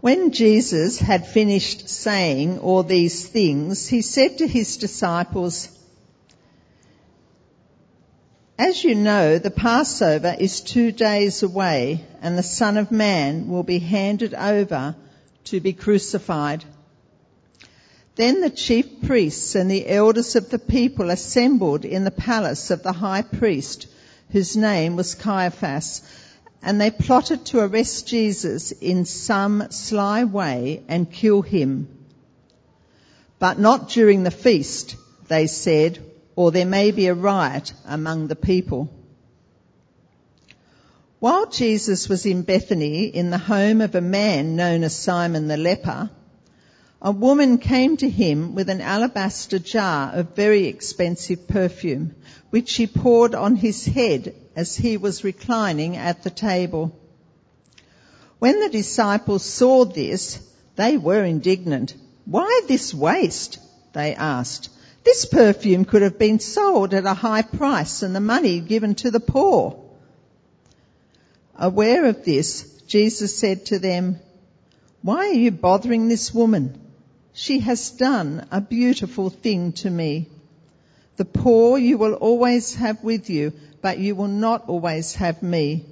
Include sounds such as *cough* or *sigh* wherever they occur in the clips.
When Jesus had finished saying all these things, he said to his disciples, As you know, the Passover is two days away and the Son of Man will be handed over to be crucified. Then the chief priests and the elders of the people assembled in the palace of the high priest, whose name was Caiaphas, and they plotted to arrest Jesus in some sly way and kill him. But not during the feast, they said, or there may be a riot among the people. While Jesus was in Bethany in the home of a man known as Simon the leper, a woman came to him with an alabaster jar of very expensive perfume, which she poured on his head as he was reclining at the table. When the disciples saw this, they were indignant. Why this waste? They asked. This perfume could have been sold at a high price and the money given to the poor. Aware of this, Jesus said to them, why are you bothering this woman? She has done a beautiful thing to me. The poor you will always have with you, but you will not always have me.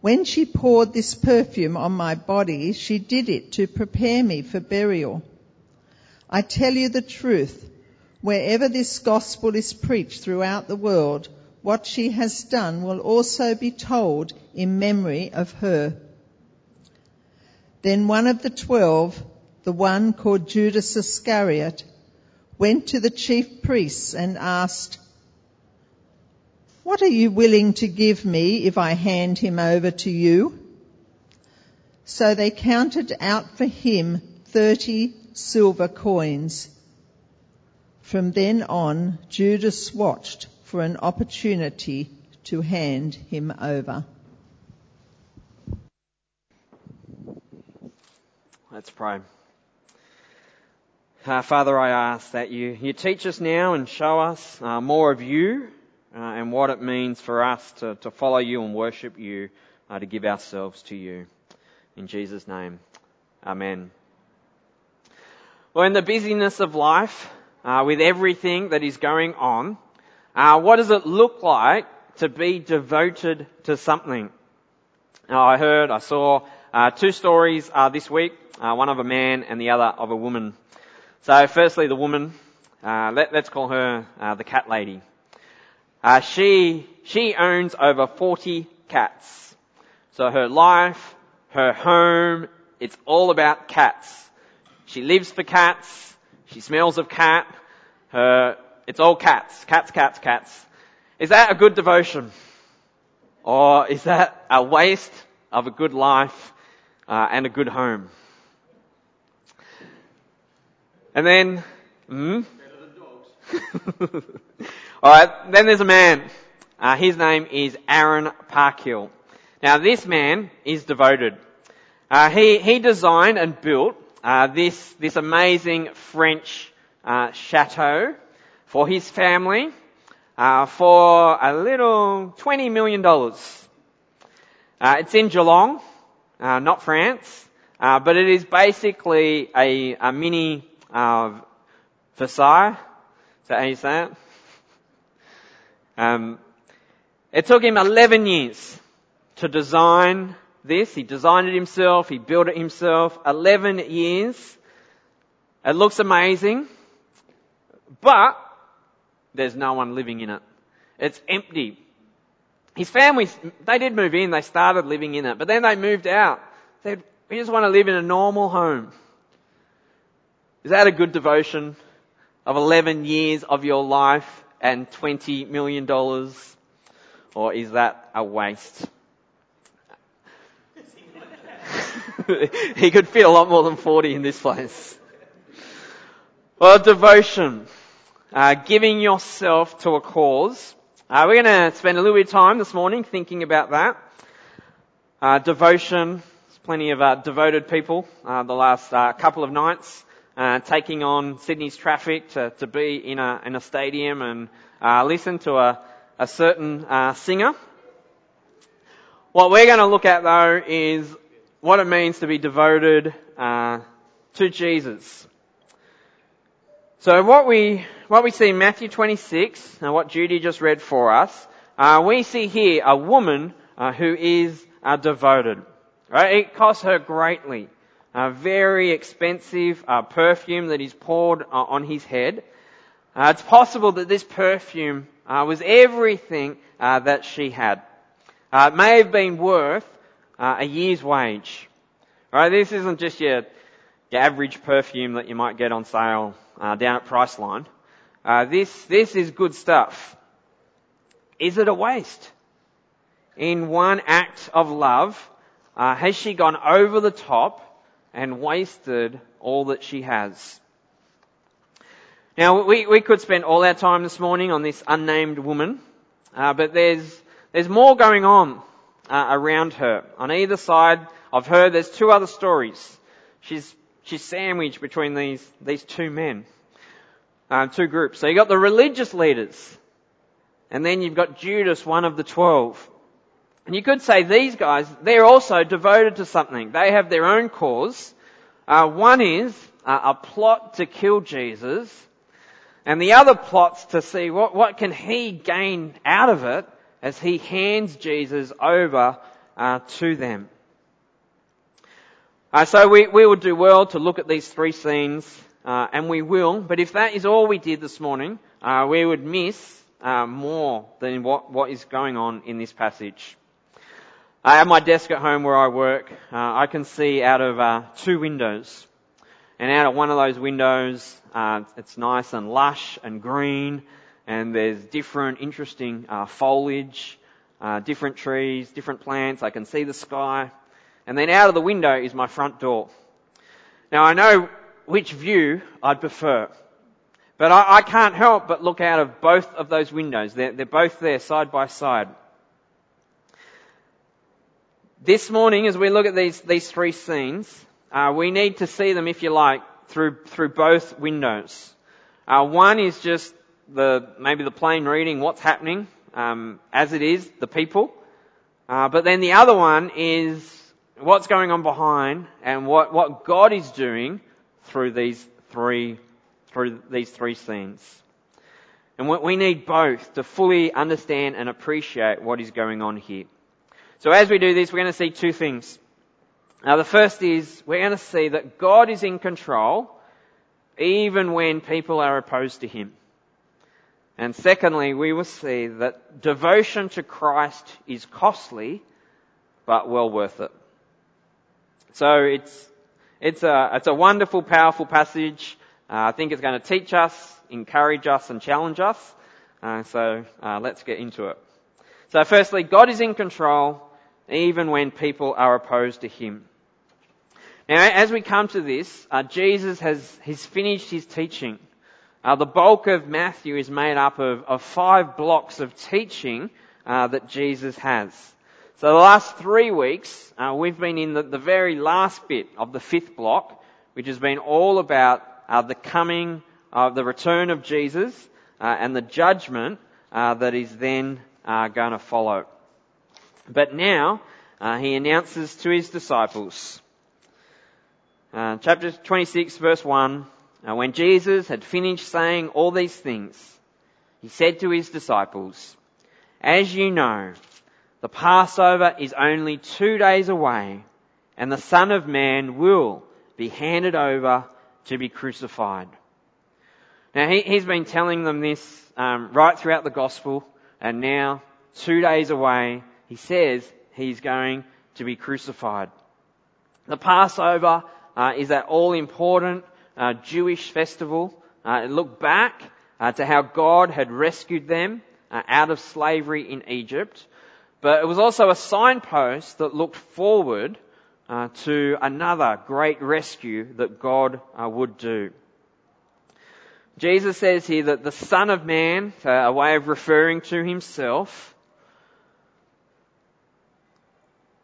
When she poured this perfume on my body, she did it to prepare me for burial. I tell you the truth, wherever this gospel is preached throughout the world, what she has done will also be told in memory of her. Then one of the twelve, the one called Judas Iscariot, went to the chief priests and asked, what are you willing to give me if I hand him over to you? So they counted out for him 30 silver coins. From then on, Judas watched for an opportunity to hand him over. Let's pray. Uh, Father, I ask that you, you teach us now and show us uh, more of you uh, and what it means for us to, to follow you and worship you, uh, to give ourselves to you. In Jesus' name, Amen. Well, in the busyness of life, uh, with everything that is going on, uh, what does it look like to be devoted to something? I heard, I saw two stories this week, one of a man and the other of a woman. So firstly, the woman, uh, let, us call her uh, the cat lady. Uh, she she owns over 40 cats. So her life, her home, it's all about cats. She lives for cats. She smells of cat. Her it's all cats, cats, cats, cats. Is that a good devotion, or is that a waste of a good life uh, and a good home? And then, hmm? *laughs* Alright, then there's a man. Uh, his name is Aaron Parkhill. Now this man is devoted. Uh, he, he designed and built uh, this, this amazing French uh, chateau for his family uh, for a little $20 million. Uh, it's in Geelong, not France, but it is basically a, a mini uh, Versailles. Is that how you say it? Um, it took him 11 years to design this. He designed it himself. He built it himself. 11 years. It looks amazing, but there's no one living in it. It's empty. His family, they did move in. They started living in it, but then they moved out. They said, we just want to live in a normal home. Is that a good devotion of 11 years of your life and $20 million? Or is that a waste? *laughs* he could fit a lot more than 40 in this place. Well, devotion. Uh, giving yourself to a cause. Uh, we're going to spend a little bit of time this morning thinking about that. Uh, devotion. There's plenty of uh, devoted people uh, the last uh, couple of nights uh, taking on Sydney's traffic to, to be in a, in a stadium and uh, listen to a, a certain uh, singer. What we're going to look at though is what it means to be devoted uh, to Jesus. So what we what we see in Matthew 26 and what Judy just read for us, uh, we see here a woman uh, who is devoted. Right? It costs her greatly. A very expensive uh, perfume that is poured uh, on his head. Uh, it's possible that this perfume was everything that she had. it may have been worth a year's wage. Right? This isn't just your, your average perfume that you might get on sale down at Priceline. this this is good stuff. Is it a waste? In one act of love, uh, has she gone over the top and wasted all that she has? Now, we, we could spend all our time this morning on this unnamed woman, uh, but there's, there's more going on uh, around her. On either side of her, there's two other stories. She's, she's sandwiched between these, these two men, uh, two groups. So you've got the religious leaders, and then you've got Judas, one of the twelve. And you could say these guys, they're also devoted to something. They have their own cause. Uh, one is uh, a plot to kill Jesus, and the other plot's to see what, what can he gain out of it as he hands Jesus over uh, to them. Uh, so we, we would do well to look at these three scenes, uh, and we will. But if that is all we did this morning, uh, we would miss more than what, what is going on in this passage. Uh, at my desk at home where I work, uh, I can see out of uh, two windows. And out of one of those windows, uh, it's nice and lush and green, and there's different interesting uh, foliage, uh, different trees, different plants. I can see the sky. And then out of the window is my front door. Now I know which view I'd prefer. But I, I can't help but look out of both of those windows. They're, they're both there side by side. This morning, as we look at these, these three scenes, uh, we need to see them, if you like, through, through both windows. Uh, one is just the, maybe the plain reading, what's happening, um, as it is, the people. Uh, but then the other one is what's going on behind and what, what God is doing through these three, through these three scenes. And we need both to fully understand and appreciate what is going on here. So as we do this, we're going to see two things. Now the first is we're going to see that God is in control even when people are opposed to Him. And secondly, we will see that devotion to Christ is costly, but well worth it. So it's, it's a, it's a wonderful, powerful passage. Uh, I think it's going to teach us, encourage us, and challenge us. Uh, so uh, let's get into it. So firstly, God is in control even when people are opposed to him. Now, as we come to this, uh, Jesus has he's finished his teaching. Uh, the bulk of Matthew is made up of, of five blocks of teaching uh, that Jesus has. So the last three weeks, uh, we've been in the, the, very last bit of the fifth block, which has been all about uh, the coming, of the return of Jesus, uh, and the judgment that is then going to follow. But now uh, he announces to his disciples, uh, chapter 26, verse 1, uh, when Jesus had finished saying all these things, he said to his disciples, As you know, the Passover is only two days away, and the Son of Man will be handed over to be crucified. Now he, has been telling them this um, right throughout the gospel, and now two days away he says he's going to be crucified. The Passover uh, is that all important uh, Jewish festival. Uh, it looked back uh, to how God had rescued them uh, out of slavery in Egypt, but it was also a signpost that looked forward uh, to another great rescue that God would do. Jesus says here that the Son of Man, a way of referring to himself,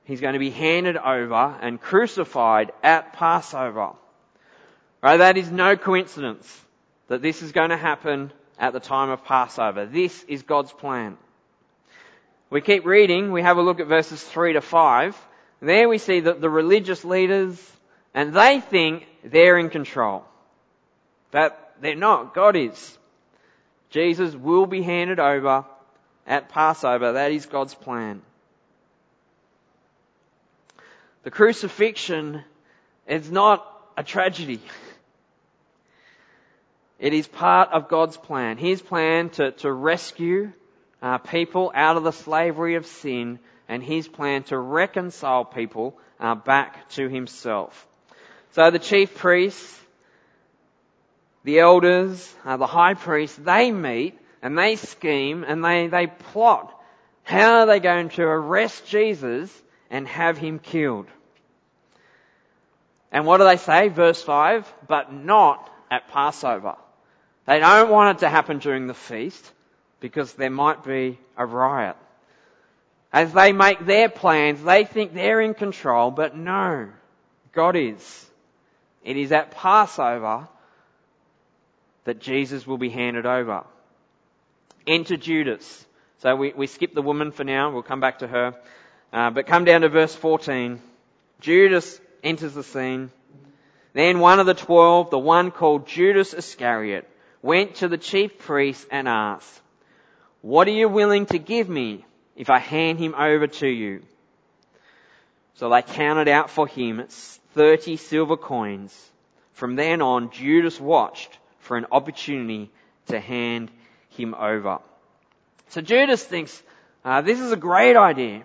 He's going to be handed over and crucified at Passover. Right? That is no coincidence that this is going to happen at the time of Passover. This is God's plan. We keep reading. We have a look at verses 3 to 5. There we see that the religious leaders, and they think they're in control. But they're not. God is. Jesus will be handed over at Passover. That is God's plan. The crucifixion is not a tragedy. *laughs* It is part of God's plan. His plan to, to rescue uh, people out of the slavery of sin and His plan to reconcile people uh, back to Himself. So the chief priests, the elders, uh, the high priest, they meet and they scheme and they, they plot how are they going to arrest Jesus and have him killed. And what do they say? Verse 5, but not at Passover. They don't want it to happen during the feast because there might be a riot. As they make their plans, they think they're in control, but no, God is. It is at Passover that Jesus will be handed over. Enter Judas. So we, we skip the woman for now, we'll come back to her. Uh, but come down to verse 14. Judas enters the scene. Then one of the twelve, the one called Judas Iscariot, went to the chief priests and asked, What are you willing to give me if I hand him over to you? So they counted out for him 30 silver coins. From then on, Judas watched for an opportunity to hand him over. So Judas thinks, uh, this is a great idea.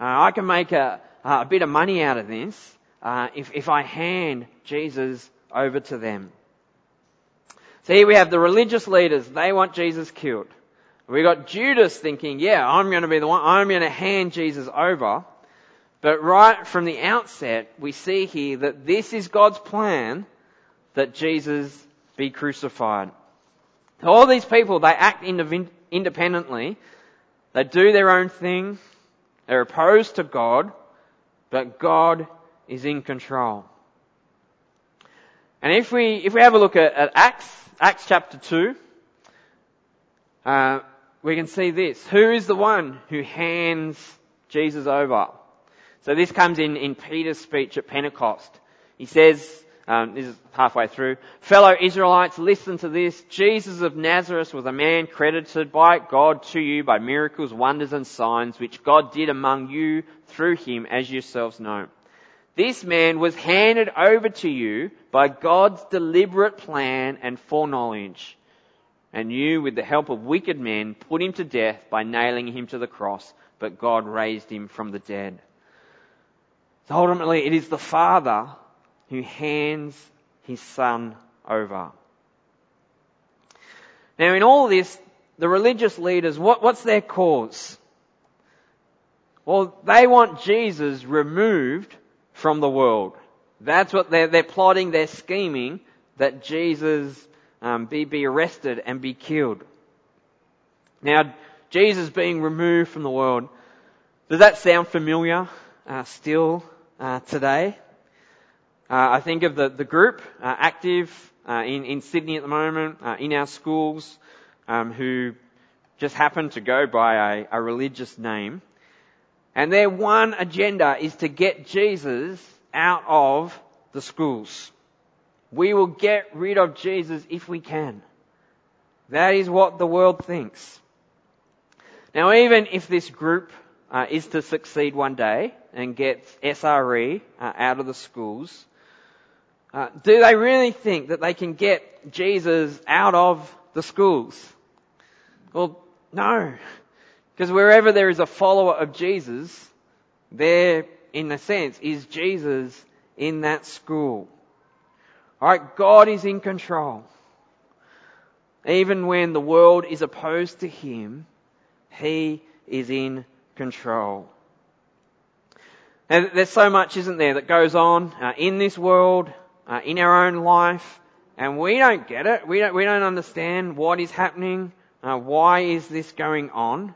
Uh, I can make a, a, bit of money out of this uh, if, if I hand Jesus over to them. So here we have the religious leaders. They want Jesus killed. We got Judas thinking, yeah, I'm going to be the one, I'm going to hand Jesus over. But right from the outset, we see here that this is God's plan that Jesus be crucified. All these people, they act independently. They do their own thing. They're opposed to God, but God is in control. And if we, if we have a look at, at Acts, Acts chapter 2, uh, we can see this. Who is the one who hands Jesus over? So this comes in, in Peter's speech at Pentecost. He says, um, this is halfway through. Fellow Israelites, listen to this. Jesus of Nazareth was a man credited by God to you by miracles, wonders and signs which God did among you through him as yourselves know. This man was handed over to you by God's deliberate plan and foreknowledge. And you, with the help of wicked men, put him to death by nailing him to the cross, but God raised him from the dead. So ultimately, it is the Father who hands his son over. Now in all this, the religious leaders, what, what's their cause? Well, they want Jesus removed from the world. That's what they're, they're plotting, they're scheming that Jesus um, be, be arrested and be killed. Now, Jesus being removed from the world, does that sound familiar uh, still uh, today? Uh, I think of the, the group uh, active uh, in, in Sydney at the moment, in our schools, um, who just happen to go by a, a religious name. And their one agenda is to get Jesus out of the schools. We will get rid of Jesus if we can. That is what the world thinks. Now even if this group uh, is to succeed one day and get SRE uh, out of the schools, uh, do they really think that they can get Jesus out of the schools? Well, no. Because wherever there is a follower of Jesus, there, in a sense, is Jesus in that school. Alright, God is in control. Even when the world is opposed to Him, He is in control. And there's so much, isn't there, that goes on uh, in this world, uh, in our own life, and we don't get it. We don't, we don't understand what is happening. Uh, why is this going on?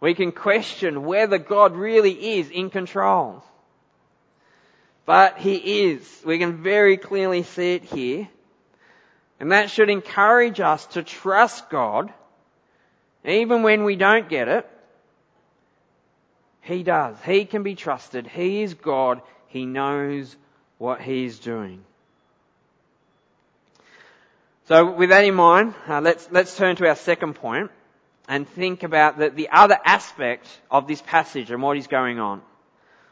We can question whether God really is in control. But He is. We can very clearly see it here. And that should encourage us to trust God, even when we don't get it. He does. He can be trusted. He is God. He knows what He's doing. So with that in mind, uh, let's, let's turn to our second point and think about the, the other aspect of this passage and what is going on.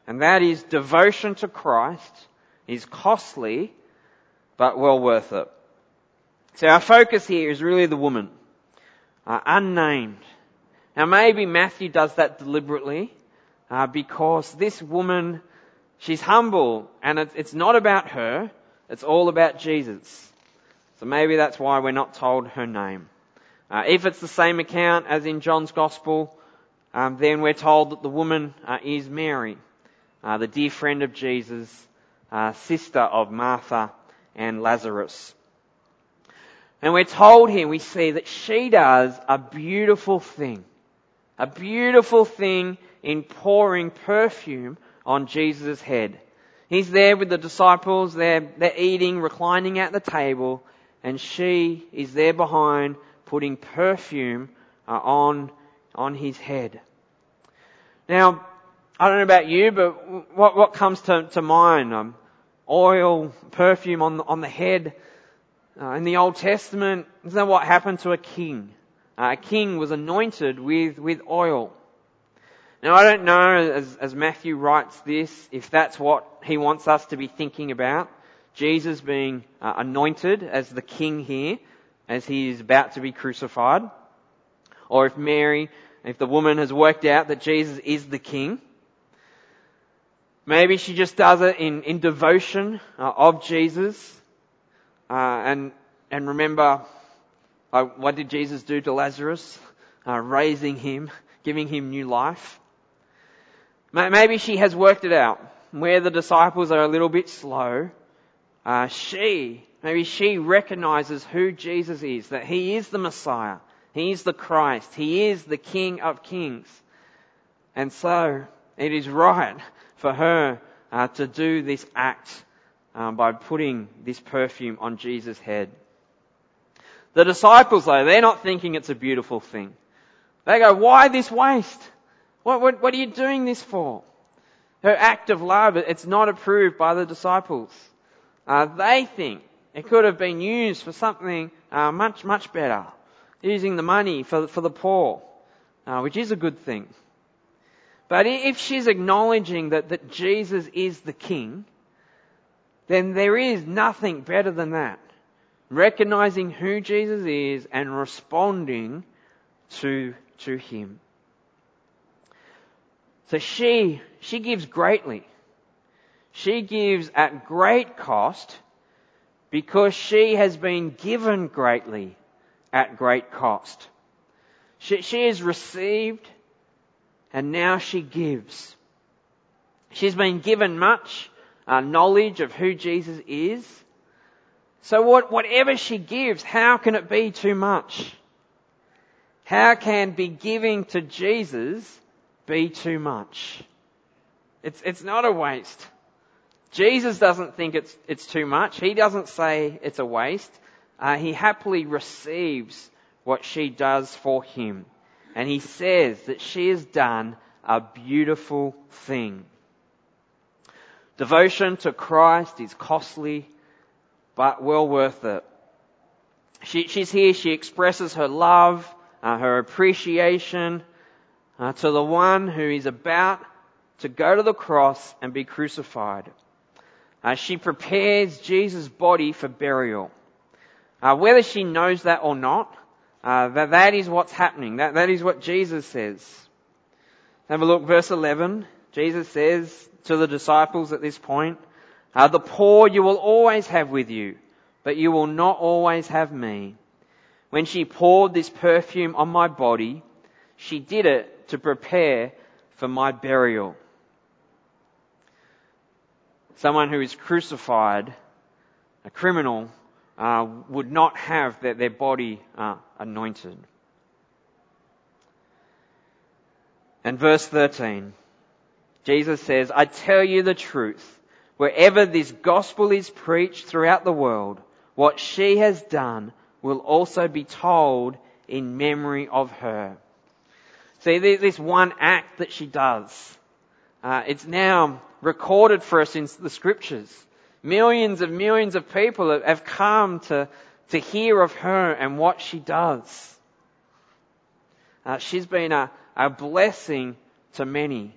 And that is devotion to Christ is costly, but well worth it. So our focus here is really the woman, uh, unnamed. Now maybe Matthew does that deliberately, uh, because this woman, she's humble, and it's, not about her, it's all about Jesus. So maybe that's why we're not told her name. Uh, if it's the same account as in John's Gospel, um, then we're told that the woman uh, is Mary, uh, the dear friend of Jesus, uh, sister of Martha and Lazarus. And we're told here, we see that she does a beautiful thing. A beautiful thing in pouring perfume on Jesus' head. He's there with the disciples, they're, they're eating, reclining at the table, and she is there behind putting perfume uh, on, on his head. Now, I don't know about you, but what, what comes to, to mind? Um, oil, perfume on, on the head. Uh, in the Old Testament, isn't that what happened to a king? Uh, a king was anointed with, with oil. Now I don't know, as, as Matthew writes this, if that's what he wants us to be thinking about. Jesus being uh, anointed as the king here, as he is about to be crucified. Or if Mary, if the woman has worked out that Jesus is the king. Maybe she just does it in, in devotion uh, of Jesus. Uh, and, and remember, what did Jesus do to Lazarus? Uh, raising him, giving him new life. Maybe she has worked it out where the disciples are a little bit slow uh, she, maybe she recognizes who Jesus is, that he is the Messiah, he is the Christ, he is the King of Kings. And so it is right for her uh, to do this act um, by putting this perfume on Jesus' head. The disciples, though, they're not thinking it's a beautiful thing. They go, why this waste? What, what, what are you doing this for? Her act of love, it's not approved by the disciples. Uh, they think it could have been used for something uh, much, much better. Using the money for, for the poor, uh, which is a good thing. But if she's acknowledging that, that Jesus is the King, then there is nothing better than that. Recognizing who Jesus is and responding to, to Him. So she, she gives greatly. She gives at great cost because she has been given greatly at great cost. She, she has received and now she gives. She's been given much uh, knowledge of who Jesus is. So what, whatever she gives, how can it be too much? How can be giving to Jesus be too much? It's, it's not a waste. Jesus doesn't think it's, it's too much. He doesn't say it's a waste. Uh, he happily receives what she does for him. And he says that she has done a beautiful thing. Devotion to Christ is costly, but well worth it. She, she's here, she expresses her love, uh, her appreciation uh, to the one who is about to go to the cross and be crucified. Uh, she prepares Jesus' body for burial. Uh, whether she knows that or not, uh, that, that is what's happening. That, that is what Jesus says. Have a look, verse 11. Jesus says to the disciples at this point, uh, the poor you will always have with you, but you will not always have me. When she poured this perfume on my body, she did it to prepare for my burial someone who is crucified, a criminal, uh, would not have their, their body uh, anointed. And verse 13, Jesus says, I tell you the truth, wherever this gospel is preached throughout the world, what she has done will also be told in memory of her. See, this one act that she does, Uh, it's now recorded for us in the scriptures. Millions of millions of people have come to, to hear of her and what she does. Uh, she's been a, a blessing to many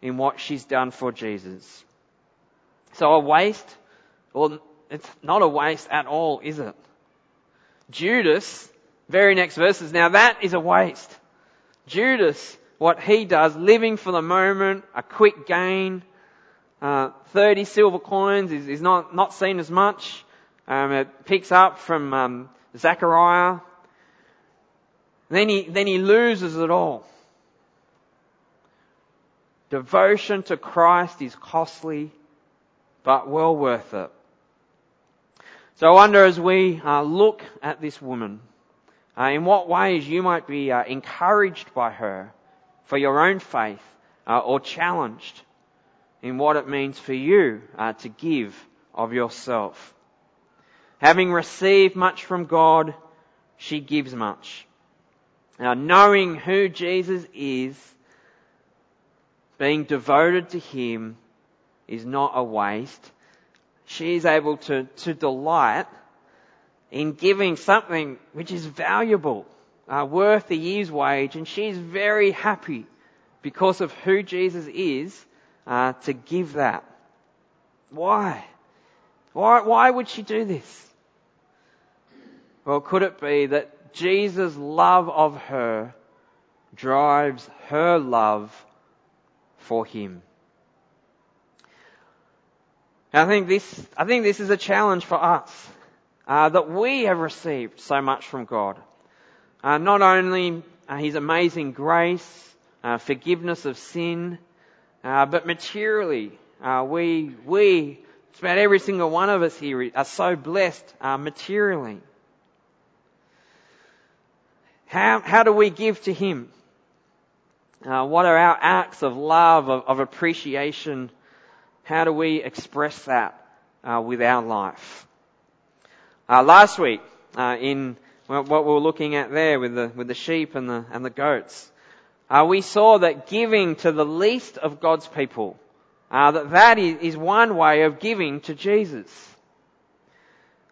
in what she's done for Jesus. So a waste? Well, it's not a waste at all, is it? Judas, very next verses, now that is a waste. Judas, what he does, living for the moment, a quick gain, uh, 30 silver coins is, is, not, not seen as much. Um, it picks up from um, Zechariah. Then he, then he loses it all. Devotion to Christ is costly, but well worth it. So I wonder as we uh, look at this woman, uh, in what ways you might be uh, encouraged by her for your own faith uh, or challenged in what it means for you uh, to give of yourself. Having received much from God, she gives much. Now, knowing who Jesus is, being devoted to Him is not a waste. She is able to, to delight in giving something which is valuable, uh, worth a year's wage, and she's very happy because of who Jesus is uh, to give that. Why? Why, why would she do this? Well, could it be that Jesus' love of her drives her love for him? I think this, I think this is a challenge for us, uh, that we have received so much from God. Uh, not only uh, His amazing grace, uh, forgiveness of sin, uh, but materially, we, we, about every single one of us here are so blessed materially. How, how do we give to Him? Uh, what are our acts of love, of, of, appreciation? How do we express that uh, with our life? Uh, last week, in what we were looking at there with the, with the sheep and the, and the goats, uh, we saw that giving to the least of God's people, uh, that that is one way of giving to Jesus.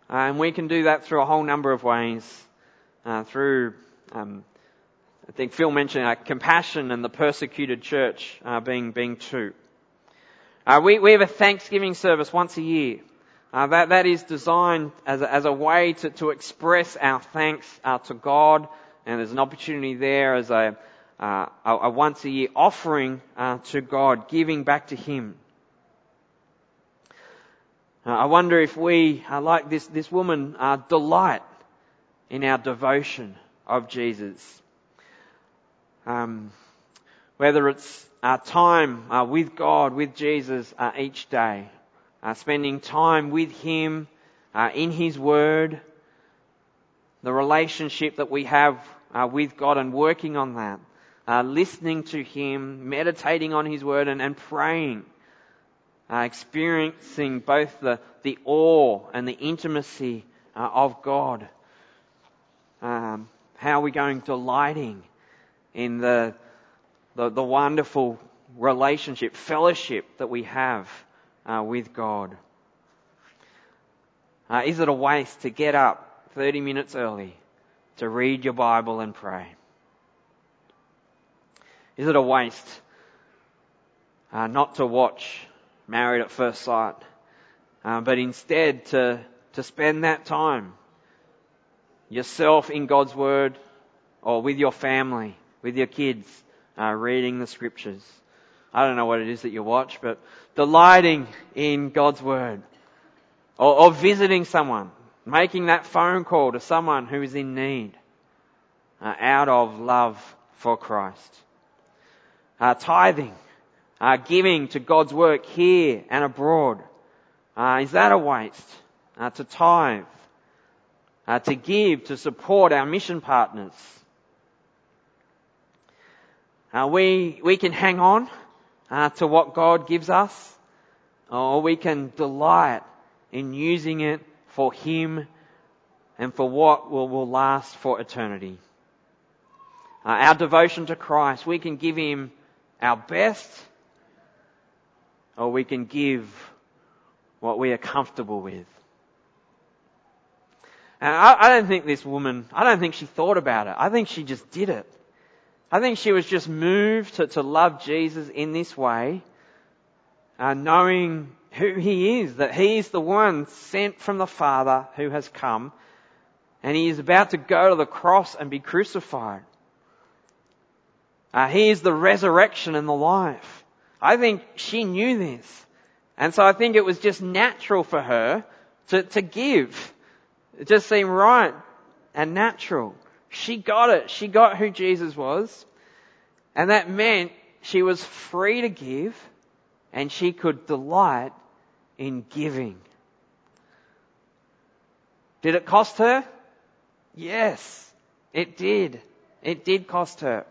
Uh, and we can do that through a whole number of ways. Uh, through, um, I think Phil mentioned uh, compassion and the persecuted church uh, being being two. we we have a Thanksgiving service once a year. That that is designed as a, as a way to to express our thanks to God, and there's an opportunity there as a uh, a, a, once a year offering uh, to God, giving back to Him. Uh, I wonder if we, uh, like this, this woman, uh, delight in our devotion of Jesus. Um, whether it's our time uh, with God, with Jesus each day, spending time with Him uh, in His Word, the relationship that we have uh, with God and working on that uh, listening to Him, meditating on His Word, and, and praying, uh, experiencing both the, the awe and the intimacy uh, of God. Um, how are we going delighting in the, the, the wonderful relationship, fellowship that we have uh, with God? Uh, is it a waste to get up 30 minutes early to read your Bible and pray? Is it a waste uh, not to watch Married at First Sight, uh, but instead to, to spend that time yourself in God's Word or with your family, with your kids, uh, reading the Scriptures? I don't know what it is that you watch, but delighting in God's Word or, or visiting someone, making that phone call to someone who is in need uh, out of love for Christ uh, tithing, uh, giving to God's work here and abroad. Uh, is that a waste? Uh, to tithe, uh, to give, to support our mission partners. Uh, we we can hang on Uh, to what God gives us, or we can delight in using it for Him and for what will, will last for eternity. Uh, our devotion to Christ, we can give Him our best or we can give what we are comfortable with. And I, I, don't think this woman, I don't think she thought about it. I think she just did it. I think she was just moved to, to love Jesus in this way, uh, knowing who he is, that he is the one sent from the Father who has come, and he is about to go to the cross and be crucified. Uh, he is the resurrection and the life. I think she knew this. And so I think it was just natural for her to, to give. It just seemed right and natural. She got it. She got who Jesus was. And that meant she was free to give and she could delight in giving. Did it cost her? Yes, it did. It did cost her.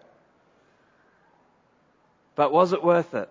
But was it worth it?